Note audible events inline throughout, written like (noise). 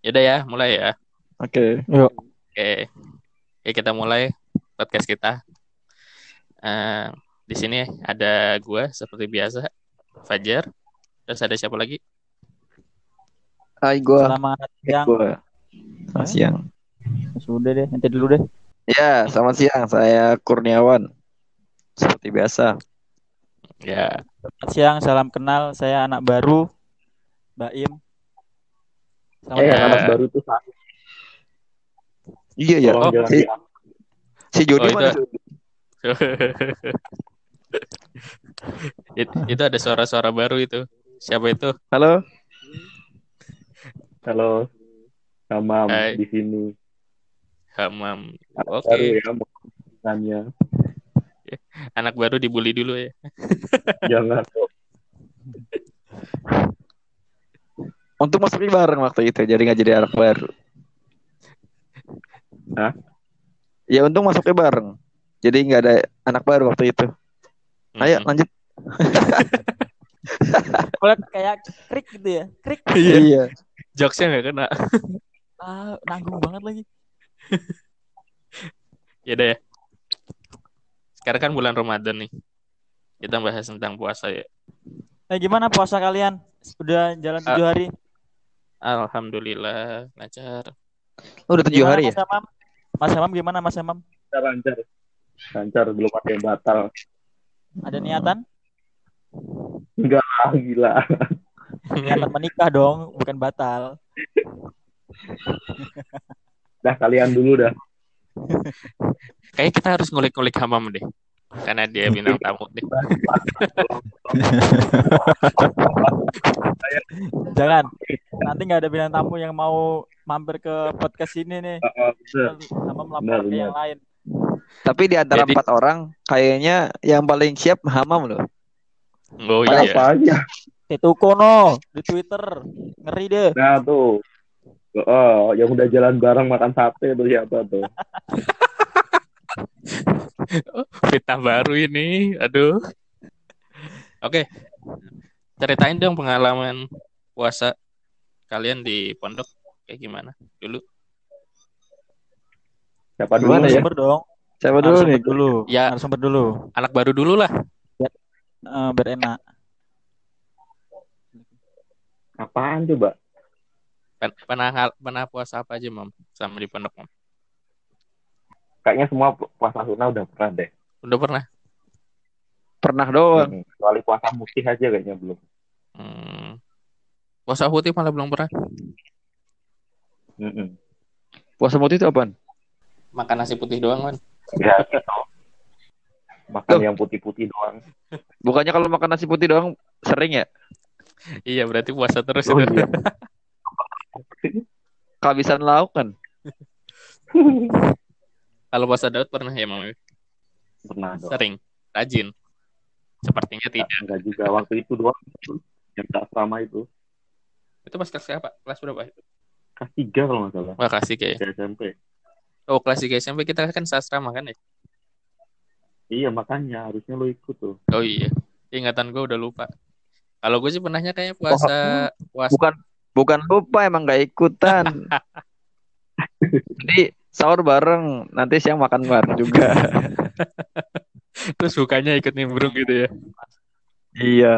Yaudah ya, mulai ya. Oke. Yuk. Oke. Oke, kita mulai podcast kita. Eh, di sini ada gua seperti biasa, Fajar. Terus ada siapa lagi? Hai gua. Selamat siang. Gua. Selamat Eh? siang. Sudah deh, nanti dulu deh. Ya, selamat siang. Saya Kurniawan. Seperti biasa. Ya, Selamat siang, salam kenal. Saya anak baru, Mbak Eh, siang. anak baru tuh satu. Iya ya. Oh, si, si Jody Oh, mana? itu. (laughs) It- itu ada suara-suara baru itu. Siapa itu? Halo. Halo. Sama Hai. di sini. Hamam. Baru Oke, ya tanya. anak baru dibully dulu ya. Jangan. Untuk masuknya bareng waktu itu, jadi nggak jadi anak baru. Hah? Ya untung masuknya bareng. Jadi nggak ada anak baru waktu itu. Ayo Mm-mm. lanjut. (laughs) Boleh kayak krik gitu ya. Krik. (laughs) Iya, Iya. jokesnya nggak kena. (laughs) Ah, nanggung banget lagi. Ya udah ya. Sekarang kan bulan Ramadan nih. Kita bahas tentang puasa ya. Eh, gimana puasa kalian? Udah jalan tujuh hari. Alhamdulillah lancar. Oh, udah tujuh hari ya? Mas Amam? Mas Amam gimana Mas Amam? Lancar, lancar. Lancar, belum ada yang batal. Ada niatan? Enggak lah, gila. Niatan menikah dong, bukan batal. Dah kalian dulu dah. Kayaknya kita harus ngulik-ngulik Hamam deh. Karena dia bintang tamu deh. (laughs) Jangan. Nanti nggak ada bintang tamu yang mau mampir ke podcast ini nih. Heeh, bener. Sama melapor ke yang lain. Tapi di antara Jadi- empat orang, kayaknya yang paling siap Hamam loh. Oh iya. apa aja? Tituko no di Twitter. Ngeri deh. Nah tuh. Oh, yang udah jalan bareng makan sate tuh siapa tuh? (laughs) (laughs) Fitnah baru ini. Aduh. Oke. Ceritain dong pengalaman puasa kalian di pondok kayak gimana dulu. Siapa dulu Gimana ya? Dong. Siapa dulu Narasumber nih? dulu. Ya. Narasumber dulu. Anak baru dulu lah. Eh, biar enak. Apaan coba? Pernah pernah puasa apa aja, Mam? Sama di pondok, Mam? Kayaknya semua pu- puasa sunnah udah pernah deh. Udah pernah? Pernah doang. Mm, Kecuali puasa mutih aja kayaknya belum. Hmm. Puasa putih malah belum pernah. Mm-mm. Puasa mutih itu apaan? Makan nasi putih doang, Man. Ya gitu. Makan Tuh. yang putih-putih doang. Bukannya kalau makan nasi putih doang sering ya? Iya, berarti puasa terus Oh itu. iya. (laughs) Kehabisan lauk kan? (laughs) Kalau puasa Daud pernah ya, Mam? Pernah dong. Sering. Rajin. Sepertinya tidak. Enggak juga waktu itu doang. Yang tak sama itu. Itu pas kelas apa? Kelas berapa? Kelas 3 kalau nggak salah. Wah, kasih kayak. Di SMP. Oh, kelas 3 SMP kita kan sastra kan ya? Iya makanya harusnya lo ikut tuh. Oh iya. Ingatan gue udah lupa. Kalau gue sih pernahnya kayak puasa puasa Bukan bukan lupa emang nggak ikutan. (laughs) Jadi sahur bareng, nanti siang makan bareng juga. (laughs) terus bukannya ikut nimbrung gitu ya. iya.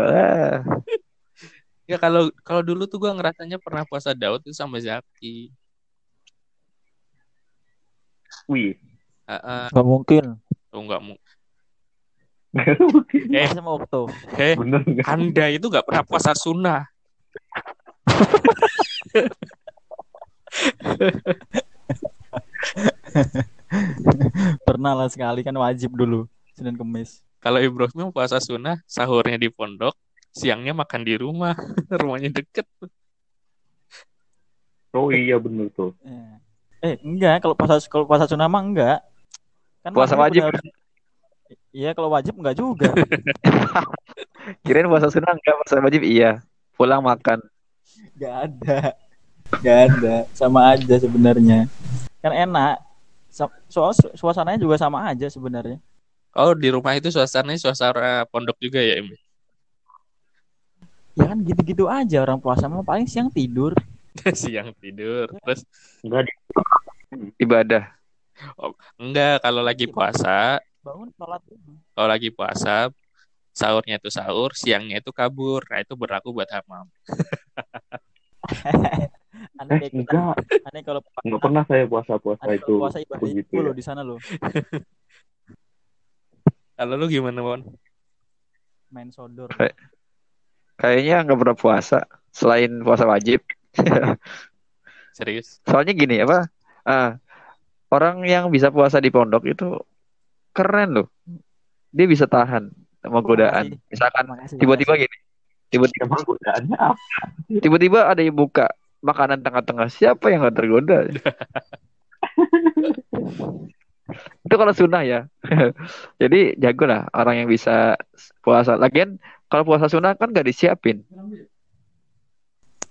Ya kalau kalau dulu tuh gue ngerasanya pernah puasa Daud itu sama Zaki. Wih. Heeh. Gak mungkin. oh enggak mu. Mungkin. Eh. Sama Okto. Eh, Bener? Anda itu nggak pernah puasa sunnah. (laughs) (laughs) Pernah lah sekali kan wajib dulu. Senin Kemis. Kalau Ibrahim puasa sunnah, sahurnya di pondok, siangnya makan di rumah. (laughs) Rumahnya deket. Oh iya bener tuh. Eh, eh enggak. Kalau puasa kalau puasa sunnah mah enggak. Kan Puasa wajib harus- Iya kalau wajib enggak juga. (laughs) Kirain puasa sunnah enggak, puasa wajib iya. Pulang makan. Enggak ada. Enggak ada. Sama aja sebenarnya. Kan enak. So- Soal su- suasananya juga sama aja sebenarnya. Oh, di rumah itu suasananya suasana pondok juga ya, Im? Ya kan gitu-gitu aja orang puasa mah paling siang tidur. (laughs) siang tidur. Terus Enggak Ibadah. enggak kalau lagi puasa, Bangun sholat dulu. kalau lagi puasa sahurnya itu sahur, siangnya itu kabur. Nah, itu berlaku buat hamam. (laughs) Aneh Eh, kita. enggak. Aneh kalau puasa. Enggak pernah saya puasa-puasa Aneh itu. puasa ibadah begitu itu ya. lo di sana lo. (laughs) Kalau lu gimana, Bon? Main sodor. Kayak- Kayaknya nggak pernah puasa selain puasa wajib. (laughs) Serius? Soalnya gini apa? Ah, orang yang bisa puasa di pondok itu keren loh. Dia bisa tahan sama godaan. Misalkan tiba-tiba gini, tiba-tiba godaannya apa? tiba-tiba ada yang buka makanan tengah-tengah. Siapa yang nggak tergoda? (laughs) itu kalau sunnah ya. (laughs) Jadi jago lah orang yang bisa puasa. Lagian kalau puasa sunnah kan nggak disiapin,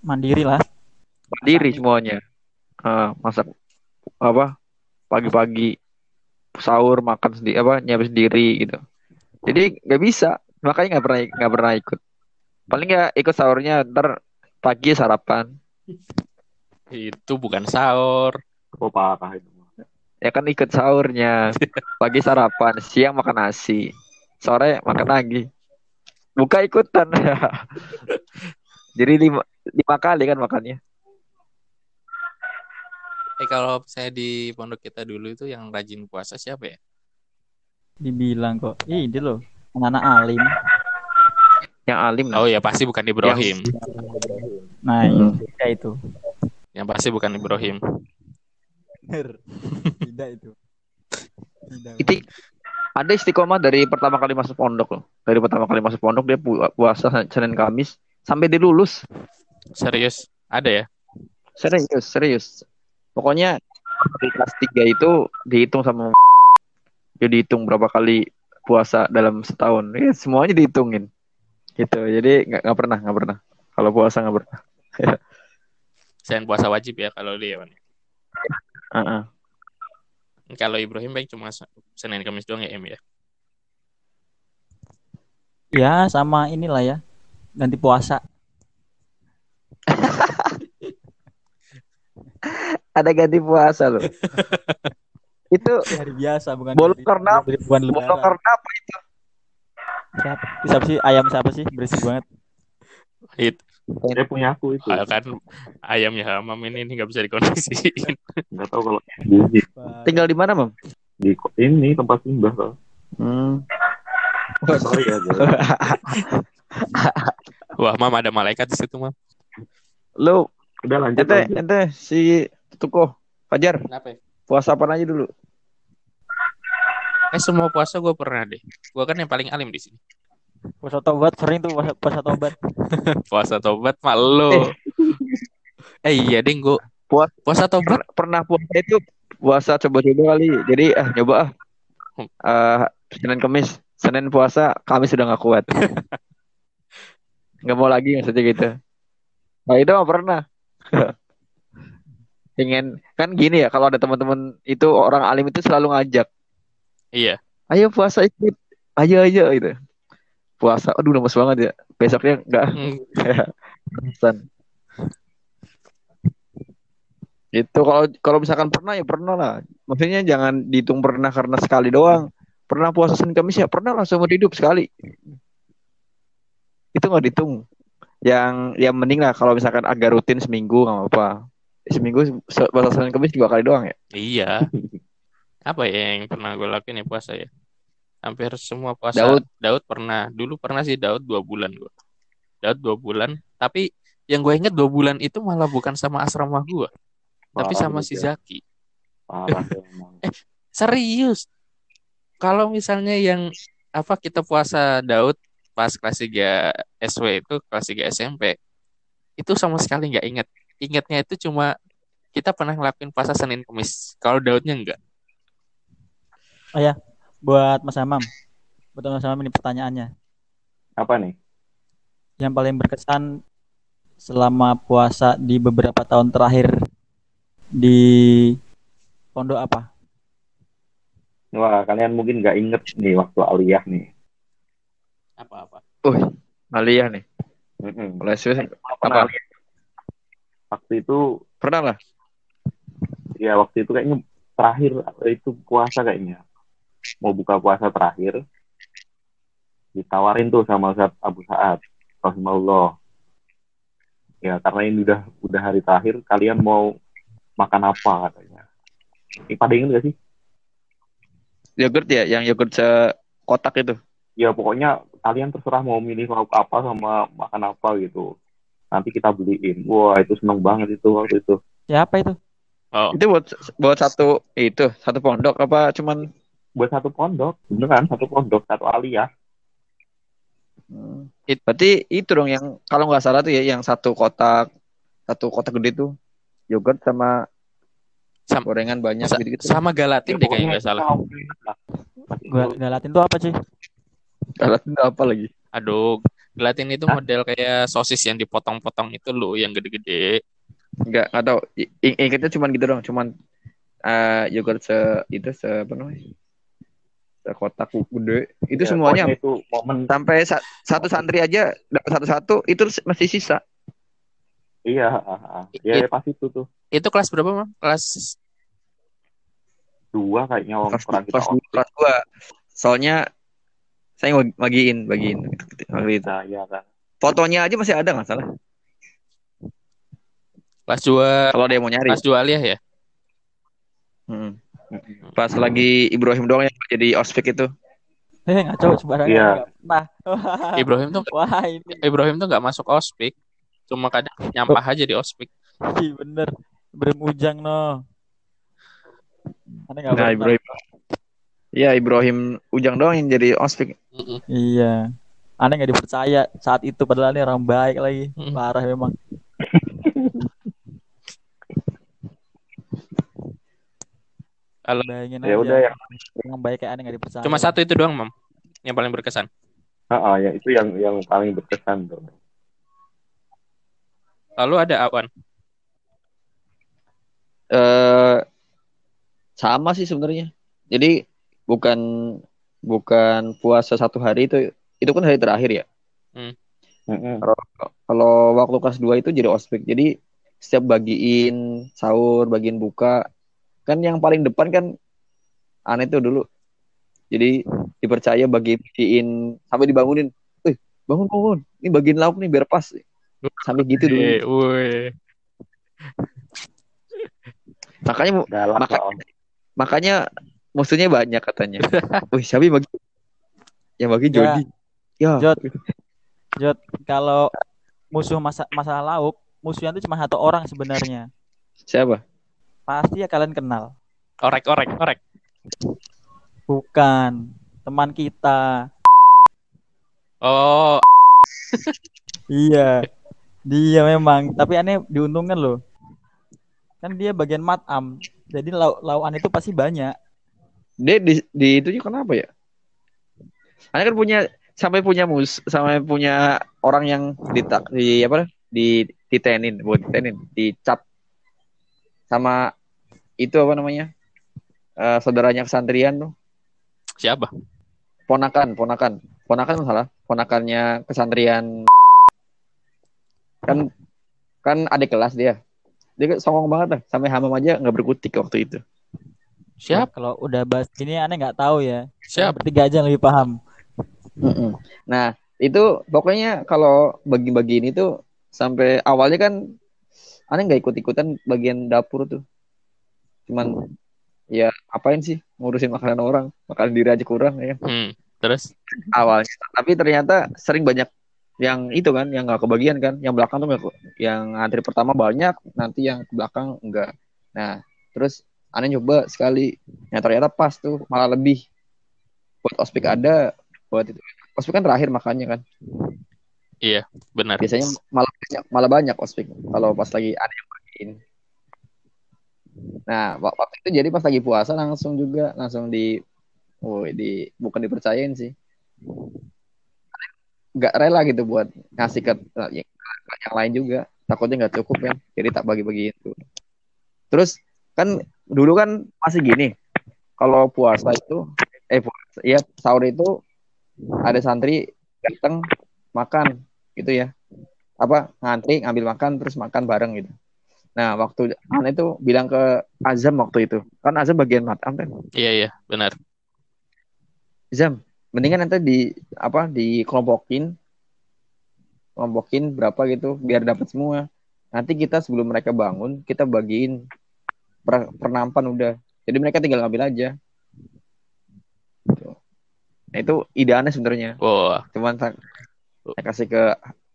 Mandiri lah. mandiri semuanya. Ah, masak apa pagi-pagi sahur makan sendiri apa nyiapin sendiri gitu. Jadi nggak bisa, makanya nggak pernah nggak pernah ikut. Paling nggak ikut sahurnya ntar pagi sarapan. Itu bukan sahur. Oh, parah itu. Ya kan ikut sahurnya. Pagi sarapan, siang makan nasi, sore makan lagi. Buka ikutan. (laughs) Jadi lima, lima kali kan makannya. Eh kalau saya di pondok kita dulu itu yang rajin puasa siapa ya? Dibilang kok. Ih, dia lo. Anak-anak alim. Yang alim. Oh ya pasti bukan Ibrahim. Nah, Hmm. iya itu. Yang pasti bukan Ibrahim. Bener. Tidak itu. Tidak. Itu ada istiqomah dari pertama kali masuk pondok loh. Dari pertama kali masuk pondok dia pu- puasa Senin Kamis sampai dia lulus. Serius? Ada ya? Serius, serius. Pokoknya di kelas 3 itu dihitung sama dia dihitung berapa kali puasa dalam setahun. Ya, semuanya dihitungin. Gitu. Jadi nggak nggak pernah, nggak pernah. Kalau puasa nggak pernah. Selain puasa wajib ya kalau dia. Wan. Heeh. Kalau Ibrahim baik cuma Senin Kamis doang ya Em ya. Ya, sama inilah ya. Ganti puasa. (laughs) Ada ganti puasa loh. (laughs) itu Hari biasa bukan hari- karena- bukan lebaran. Bolong karena apa itu? Siapa? Siapa sih? Ayam siapa sih? Berisik banget. It, Saya punya aku itu. ah, kan ayamnya hamam ini nggak bisa dikoneksiin. Enggak (laughs) tahu kalau Tinggal di mana, Mam? di ini tempat simbah kok. Hmm. Sorry ya. (laughs) Wah, Mam ada malaikat di situ, Mam. Lu Udah lanjut ente lanjut. ente si Tuko Fajar Kenapa ya? puasa apa aja dulu? Eh semua puasa gue pernah deh. Gue kan yang paling alim di sini. Puasa tobat sering tuh puasa, puasa tobat. (laughs) Puasa tobat mak lo. Eh (laughs) iya deh gue. Puas- Puasa tobat. Per- pernah puasa itu puasa coba-coba kali. Jadi ah nyoba ah. Eh, Senin Kamis, Senin puasa, Kamis sudah nggak kuat. (laughs) Nggak mau lagi maksudnya gitu. Nah itu mah pernah. Pengen kan gini ya kalau ada teman-teman itu orang alim itu selalu ngajak, Iya. ayo puasa ikut, ayo ayo gitu. Puasa, aduh lemes banget ya. Besoknya nggak Hmm, Pesan. Itu kalau kalau misalkan pernah ya pernah lah. Maksudnya jangan dihitung pernah karena sekali doang. Pernah puasa Senin Kamis ya pernah lah seumur hidup sekali. Itu nggak dihitung. Yang yang mending lah kalau misalkan agak rutin seminggu nggak apa-apa. Seminggu se- puasa Senin Kamis dua kali doang ya. Iya. Apa ya yang pernah gue lakuin ya puasa ya? Hampir semua puasa. Daud. Daud pernah. Dulu pernah sih Daud dua bulan gue. Daud dua bulan. Tapi yang gue inget dua bulan itu malah bukan sama asrama gue. Tapi sama gitu si ya. Zaki. Parah ya, emang. (laughs) Serius. Kalau misalnya yang apa kita puasa Daud pas kelas 3 SW itu kelas 3 SMP itu sama sekali nggak inget. Ingatnya itu cuma kita pernah ngelakuin puasa Senin Kamis. Kalau Daudnya enggak. Buat Mas Amam. Buat Mas Amam ini pertanyaannya. Apa nih? Yang paling berkesan selama puasa di beberapa tahun terakhir di pondok apa? Wah, kalian mungkin nggak inget nih waktu aliyah nih. Apa-apa. Uh, aliyah nih. Kalau pernah Apa? aliyah, waktu itu Pernah lah. ya waktu itu kayaknya terakhir itu puasa kayaknya mau buka puasa terakhir ditawarin tuh sama Ustaz Abu Sa'ad rahimahullah. Ya karena ini udah udah hari terakhir kalian mau makan apa katanya. Ini pada inget gak sih? Yogurt ya, yang yogurt sekotak itu. ya pokoknya kalian terserah mau milih lauk apa sama makan apa gitu. Nanti kita beliin. Wah itu seneng banget itu waktu itu. Siapa itu? Oh, Itu buat buat satu itu, satu pondok apa cuman buat satu pondok beneran satu pondok satu aliyah Hmm. It- Berarti itu dong yang kalau nggak salah tuh ya yang satu kotak satu kotak gede tuh yogurt sama Sam- gorengan banyak sa- gitu gitu. sama Galatin deh kayaknya nggak salah. Gua galatin tuh apa sih? Salah itu apa lagi? Aduh, Gelatin itu Hah? model kayak sosis yang dipotong-potong itu loh, yang gede-gede. Enggak, enggak tahu. I- ing- Ingetnya cuman gitu dong, cuman eh yogurt se itu se apa namanya? Sekotak gede. Itu Ya, semuanya itu momen sampai sa- satu santri aja dapat satu-satu itu masih sisa. iya ah. ya, pas itu tuh Itu kelas berapa, Mam? Kelas dua kayaknya Kelas, kita kelas, dua, kelas dua. Soalnya saya bagi- bagiin, bagiin waktu itu. nah ya kan Fotonya aja masih ada nggak salah. kelas 2 Kalau ada yang mau nyari. kelas 2 aliyah ya? Hmm. Pas lagi Ibrahim doang yang jadi ospek itu. Eh ngaco sembarangan. Iya. Pernah. (laughs) Ibrahim tuh Wah ini Ibrahim tuh nggak masuk ospek. Cuma kadang nyampah aja di ospek. Ih, bener. Bermujang no. Aneh nggak Nah. Ibrahim. Iya, Ibrahim Ujang doang yang jadi ospek. Mm-mm. Iya. Aneh nggak dipercaya saat itu padahal ini orang baik lagi. Mm. Parah memang. (laughs) Kalau Bayangin ya aja. udah ya Orang baik kayak aneh nggak dipercaya. cuma satu itu doang, Mam. Yang paling berkesan. Ah, ah, ya itu yang yang paling berkesan tuh Lalu ada Awan. Eh sama sih sebenarnya. Jadi bukan bukan puasa satu hari itu itu kan hari terakhir ya. Mm-mm. Kalau waktu kelas 2 itu jadi ospek. Jadi setiap bagiin sahur, bagiin buka, kan yang paling depan kan aneh tuh dulu. Jadi dipercaya bagi-bagiin sampai dibangunin. Wih, bangun bangun. Ini bagiin lauk nih biar pas. Sampai gitu dulu. Eh, woi. Makanya galak Maka- makanya musuhnya banyak katanya. (laughs) Wih, siapa yang bagi? Yang bagi Ya. Jody. Ya. Jod. Jod, kalau musuh masa masalah lauk, musuhnya itu cuma satu orang sebenarnya. Siapa? Pasti ya kalian kenal. Orek, orek, orek. Bukan teman kita. Oh, Iya. Dia memang, tapi aneh diuntungkan loh. Kan dia bagian matam. Jadi lau lauan itu pasti banyak. Dia di, di itu juga kenapa ya? Anda kan punya sampai punya mus sampai punya orang yang di di apa di titenin buat titenin dicap sama itu apa namanya Eh saudaranya kesantrian tuh siapa? ponakan ponakan ponakan salah ponakannya kesantrian kan kan ada kelas dia dia kan songong banget lah sampai hamam aja nggak berkutik waktu itu Siapa? Kalau udah bahas ini aneh nggak tahu ya. Siapa? Bertiga aja yang lebih paham. Mm-mm. Nah, itu pokoknya kalau bagi-bagi ini tuh sampai awalnya kan aneh nggak ikut-ikutan bagian dapur tuh. Cuman ya apain sih ngurusin makanan orang, makanan diri aja kurang ya Hmm. Terus? awalnya. Tapi ternyata sering banyak yang itu kan, yang nggak kebagian kan, yang belakang tuh yang antri pertama banyak, nanti yang ke belakang enggak. Nah, terus aneh nyoba sekali, yang ternyata pas tuh malah lebih buat ospek ada, buat itu. Ospek kan terakhir makanya kan. Iya, benar. biasanya malah banyak malah banyak ospek kalau pas lagi ada yang bagiin nah wak- waktu itu jadi pas lagi puasa langsung juga langsung di oh di bukan dipercayain sih. Nggak rela gitu buat ngasih ke yang, ke yang lain juga. Takutnya nggak cukup kan jadi tak bagi-bagiin tuh. Terus kan dulu kan masih gini. Kalau puasa itu eh puasa, ya sahur itu ada santri datang makan gitu ya apa ngantri ngambil makan terus makan bareng gitu Nah, waktu Ana itu bilang ke Azam waktu itu. Kan Azam bagian matam kan. Iya iya benar. Azam, mendingan nanti di apa dikelompokin kelompokin berapa gitu biar dapat semua. Nanti kita sebelum mereka bangun, kita bagiin per, pernampan udah. Jadi mereka tinggal ngambil aja. Nah, itu ide aneh sebenarnya. Wah Cuman kasih ke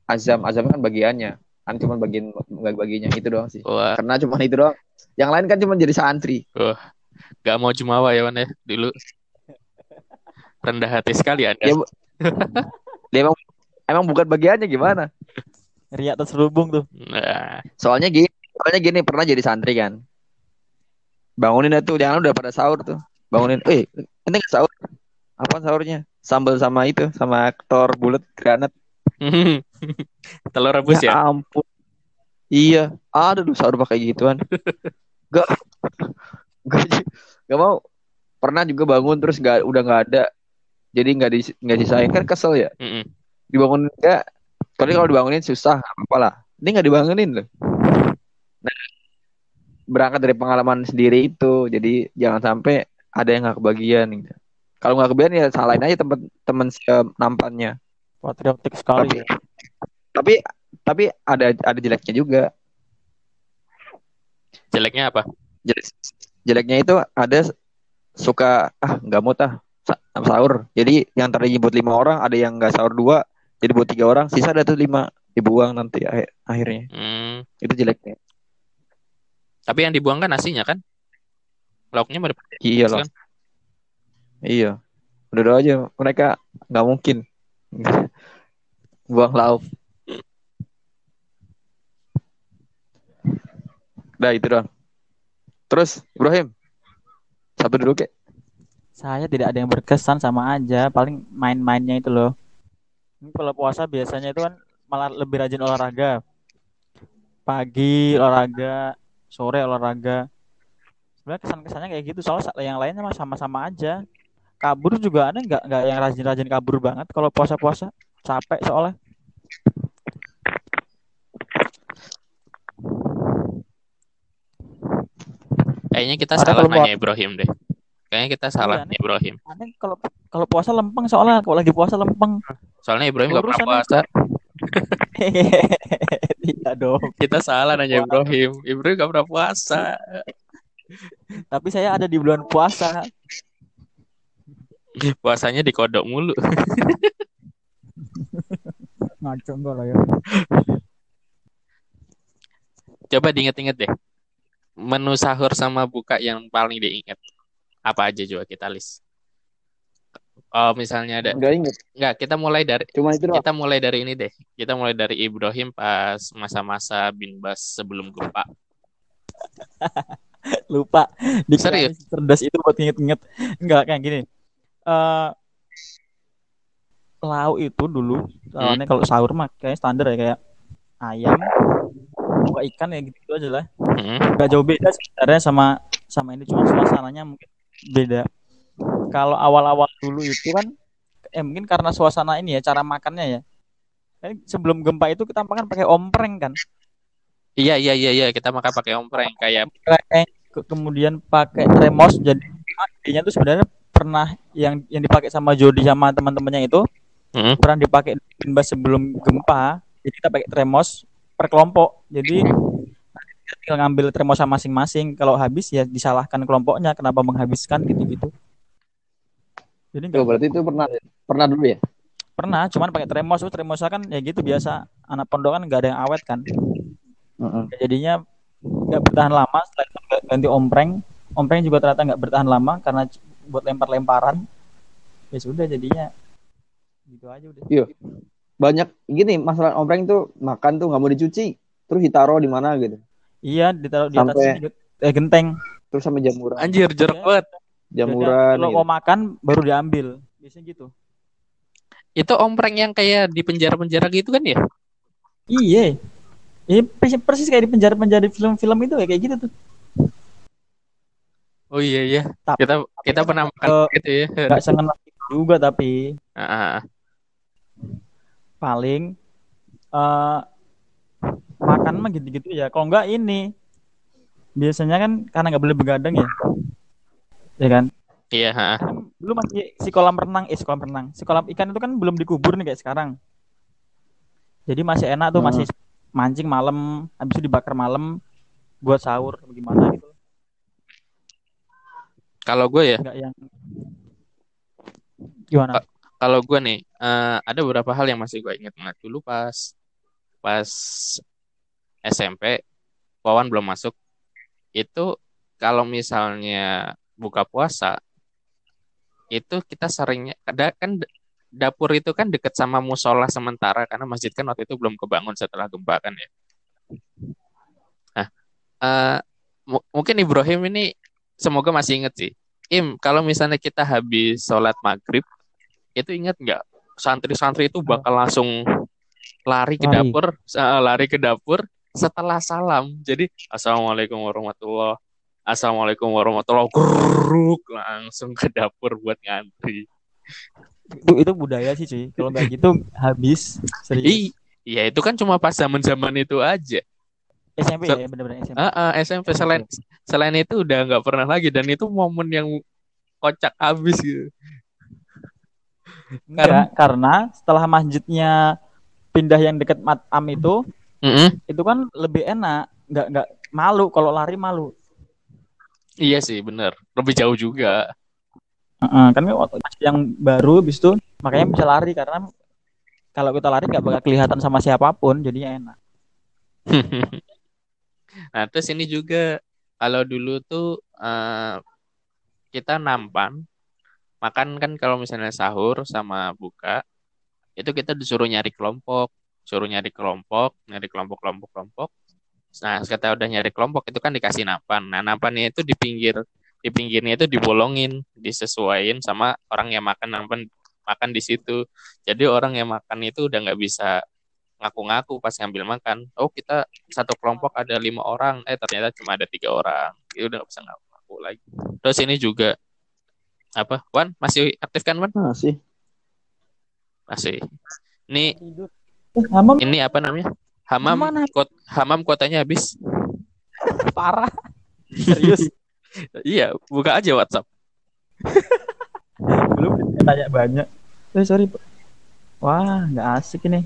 Azam. Azam kan bagiannya. Kan cuma bagian baginya itu doang sih. wah Karena cuma itu doang. Yang lain kan cuma jadi santri. gak mau jumawa ya Wan ya dulu. Rendah hati sekali Anda. Ya, Bu. (laughs) Dia emang emang bukan bagiannya gimana? Riak terselubung tuh. Nah, Soalnya gini, soalnya gini pernah jadi santri kan. Bangunin tuh, jangan udah pada sahur tuh. Bangunin, eh, ini nggak sahur. Apa sahurnya? Sambal sama itu, sama aktor bulat granat. (laughs) telur rebus ya. ampun. Iya, ada tuh sahur pakai gituan. (laughs) Gak, gak, gak mau. Pernah juga bangun terus gak, udah nggak ada. Jadi nggak di nggak disain kan kesel ya. Mm-mm. Dibangunin enggak. Tapi kalau dibangunin susah, apa lah. Ini nggak dibangunin loh. Nah, berangkat dari pengalaman sendiri itu, jadi jangan sampai ada yang nggak kebagian. Gitu. Kalau nggak kebagian ya salahin aja teman-teman si nampannya. Patriotik sekali. Tapi, tapi tapi ada ada jeleknya juga. Jeleknya apa? Jelek, jeleknya itu ada suka ah nggak mau tah sa- sahur. Jadi yang tadinya buat lima orang ada yang nggak sahur dua, jadi buat tiga orang, sisa ada tuh lima dibuang nanti akhir- akhirnya. Hmm, Itu jeleknya. tapi yang dibuang kan nasinya kan? Lauknya dipakai Iya loh. kan? Iya. Udah doa aja mereka nggak mungkin (laughs) buang lauk. Udah itu doang. Terus Ibrahim satu dulu kek. Saya tidak ada yang berkesan sama aja, paling main-mainnya itu loh. Ini kalau puasa biasanya itu kan malah lebih rajin olahraga. Pagi olahraga, sore olahraga. Sebenarnya kesan-kesannya kayak gitu, soalnya yang lainnya sama-sama aja. Kabur juga aneh nggak nggak yang rajin-rajin kabur banget kalau puasa-puasa. Capek soalnya. Kayaknya kita Ada salah nanya Ibrahim deh. Kayaknya kita salah Iya, nih Ibrahim. Aneh kalau kalau puasa lempeng soalnya kalau lagi puasa lempeng. Soalnya Ibrahim gak pernah puasa. (laughs) Tidak dong. Kita salah nanya Ibrahim. Ibrahim gak pernah puasa. Tapi saya ada di bulan puasa. (laughs) Puasanya di kodok mulu. (laughs) Ngaco enggak lah ya. Coba diinget-inget deh. Menu sahur sama buka yang paling diinget. Apa aja coba kita list. Oh, misalnya ada. Enggak inget. Enggak, kita mulai dari Cuma itu doang. kita mulai dari ini deh. Kita mulai dari Ibrahim pas masa-masa bin Bas sebelum gempa. lupa (laughs) di Serius? cerdas itu buat inget-inget enggak kayak gini eh lauk itu dulu lawannya kalau sahur mah kayak standar ya kayak ayam buka ikan ya gitu aja lah. Hmm. nggak jauh beda sebenarnya sama sama ini cuma suasananya mungkin beda. Kalau awal-awal dulu itu kan eh mungkin karena suasana ini ya cara makannya ya. Kan sebelum gempa itu kita makan pakai ompreng kan? Iya iya iya iya kita makan pakai ompreng kayak ke- kemudian pakai remos jadi tuh sebenarnya pernah yang yang dipakai sama Jody sama teman-temannya itu Hmm. pernah dipakai di Binbas sebelum gempa. Jadi kita pakai tremos per kelompok. Jadi kita tinggal ngambil tremosnya masing-masing. Kalau habis ya disalahkan kelompoknya. Kenapa menghabiskan gitu-gitu. Jadi Tuh, berarti itu pernah pernah dulu ya? pernah cuman pakai tremos tuh tremosnya kan ya gitu biasa. Anak pondok kan nggak ada yang awet kan. Heeh. Ya, jadinya nggak bertahan lama. Setelah itu ganti ompreng. Ompreng juga ternyata nggak bertahan lama karena buat lempar-lemparan ya sudah jadinya gitu aja udah Iya. Banyak gini masalah ompreng tuh makan tuh nggak mau dicuci, terus ditaruh di mana gitu. iya ditaruh di atas Sampai- ini, eh, genteng Terus sama jamuran. anjir jeruk Iya. banget. Jamuran kalau gitu. mau makan baru diambil biasanya gitu Itu ompreng yang kayak di penjara-penjara gitu kan ya? iya Iya persis, persis kayak di penjara-penjara di film-film itu ya kayak gitu tuh. Oh iya iya. Tapi- Kita kita pernah makan eh, gitu ya. Gak (laughs) sengen juga tapi ah, ah. paling eh makan mah gitu-gitu ya. Kalau enggak ini biasanya kan karena nggak boleh begadang ya ya kan Iya, ha. kan masih si kolam renang eh si kolam renang si kolam ikan itu kan belum dikubur nih kayak sekarang jadi masih enak tuh Hmm. masih mancing malam habis itu dibakar malam buat sahur gimana gitu Kalau gue ya, nggak yang gimana kalau gue nih eh, ada beberapa hal yang masih gue ingat banget dulu pas pas SMP Wawan belum masuk itu kalau misalnya buka puasa itu kita seringnya ada kan dapur itu kan deket sama musola sementara karena masjid kan waktu itu belum kebangun setelah gempa kan ya. Nah, mu- mungkin Ibrahim ini semoga masih inget sih. Im, kalau misalnya kita habis sholat maghrib itu ingat nggak? Santri-santri itu bakal langsung lari ke Lari. dapur eh, lari ke dapur setelah salam. Jadi assalamualaikum warahmatullah assalamualaikum warahmatullah Grrruk, langsung ke dapur buat ngantri. Itu itu budaya sih cuy. Kalau nggak gitu habis iya itu kan cuma pas zaman zaman itu aja SMP Ser- ya bener-bener SMP Ah, ah, SMP selain selain itu udah nggak pernah lagi dan itu momen yang kocak abis gitu. Enggak, karena setelah masjidnya pindah yang dekat matam itu Mm-mm. itu kan lebih enak. Nggak nggak malu kalau lari malu. Iya sih bener. Lebih jauh juga. Heeh, kan waktu masjid yang baru habis itu makanya bisa lari karena kalau kita lari nggak bakal kelihatan sama siapa pun jadinya enak (laughs) Nah, terus ini juga kalau dulu tuh eh, kita nampan makan kan kalau misalnya sahur sama buka itu kita disuruh nyari kelompok, suruh nyari kelompok, nyari kelompok-kelompok kelompok. Nah, kita udah nyari kelompok itu kan dikasih nampan. Nah, nampannya itu di pinggir di pinggirnya itu dibolongin, disesuaiin sama orang yang makan nampan makan di situ. Jadi orang yang makan itu udah nggak bisa ngaku-ngaku pas ngambil makan. Oh kita satu kelompok ada lima orang, eh ternyata cuma ada tiga orang. Itu udah nggak bisa ngaku lagi. Terus ini juga apa? Wan masih aktif kan Wan? Masih. Masih. Ini Eh, Hamam ini apa namanya? Hamam Mana? kot hamam kuotanya habis. (laughs) parah serius (laughs) Iya, buka aja WhatsApp. (laughs) belum tanya banyak eh sorry Pak. wah nggak asik ini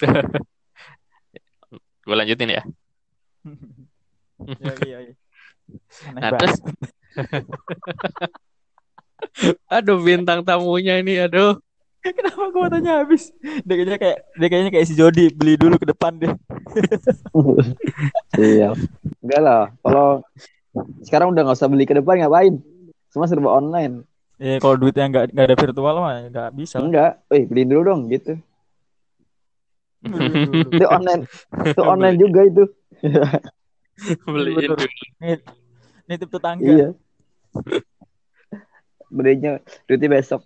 (laughs) Gue lanjutin ya. Nah, terus (laughs) Aduh bintang tamunya ini aduh. kenapa kuotanya habis dia kayaknya kayak dia kayaknya kayak si Jody beli dulu ke depan deh Iya. Enggak lah. Kalau sekarang udah nggak usah beli ke depan ngapain? Semua serba online. Eh kalau duitnya nggak nggak ada virtual mah nggak bisa. Enggak. Wih, beliin dulu dong gitu. Itu online. Itu online juga itu. Beliin Bener. dulu. Nitip tetangga. Iya. Belinya duitnya besok.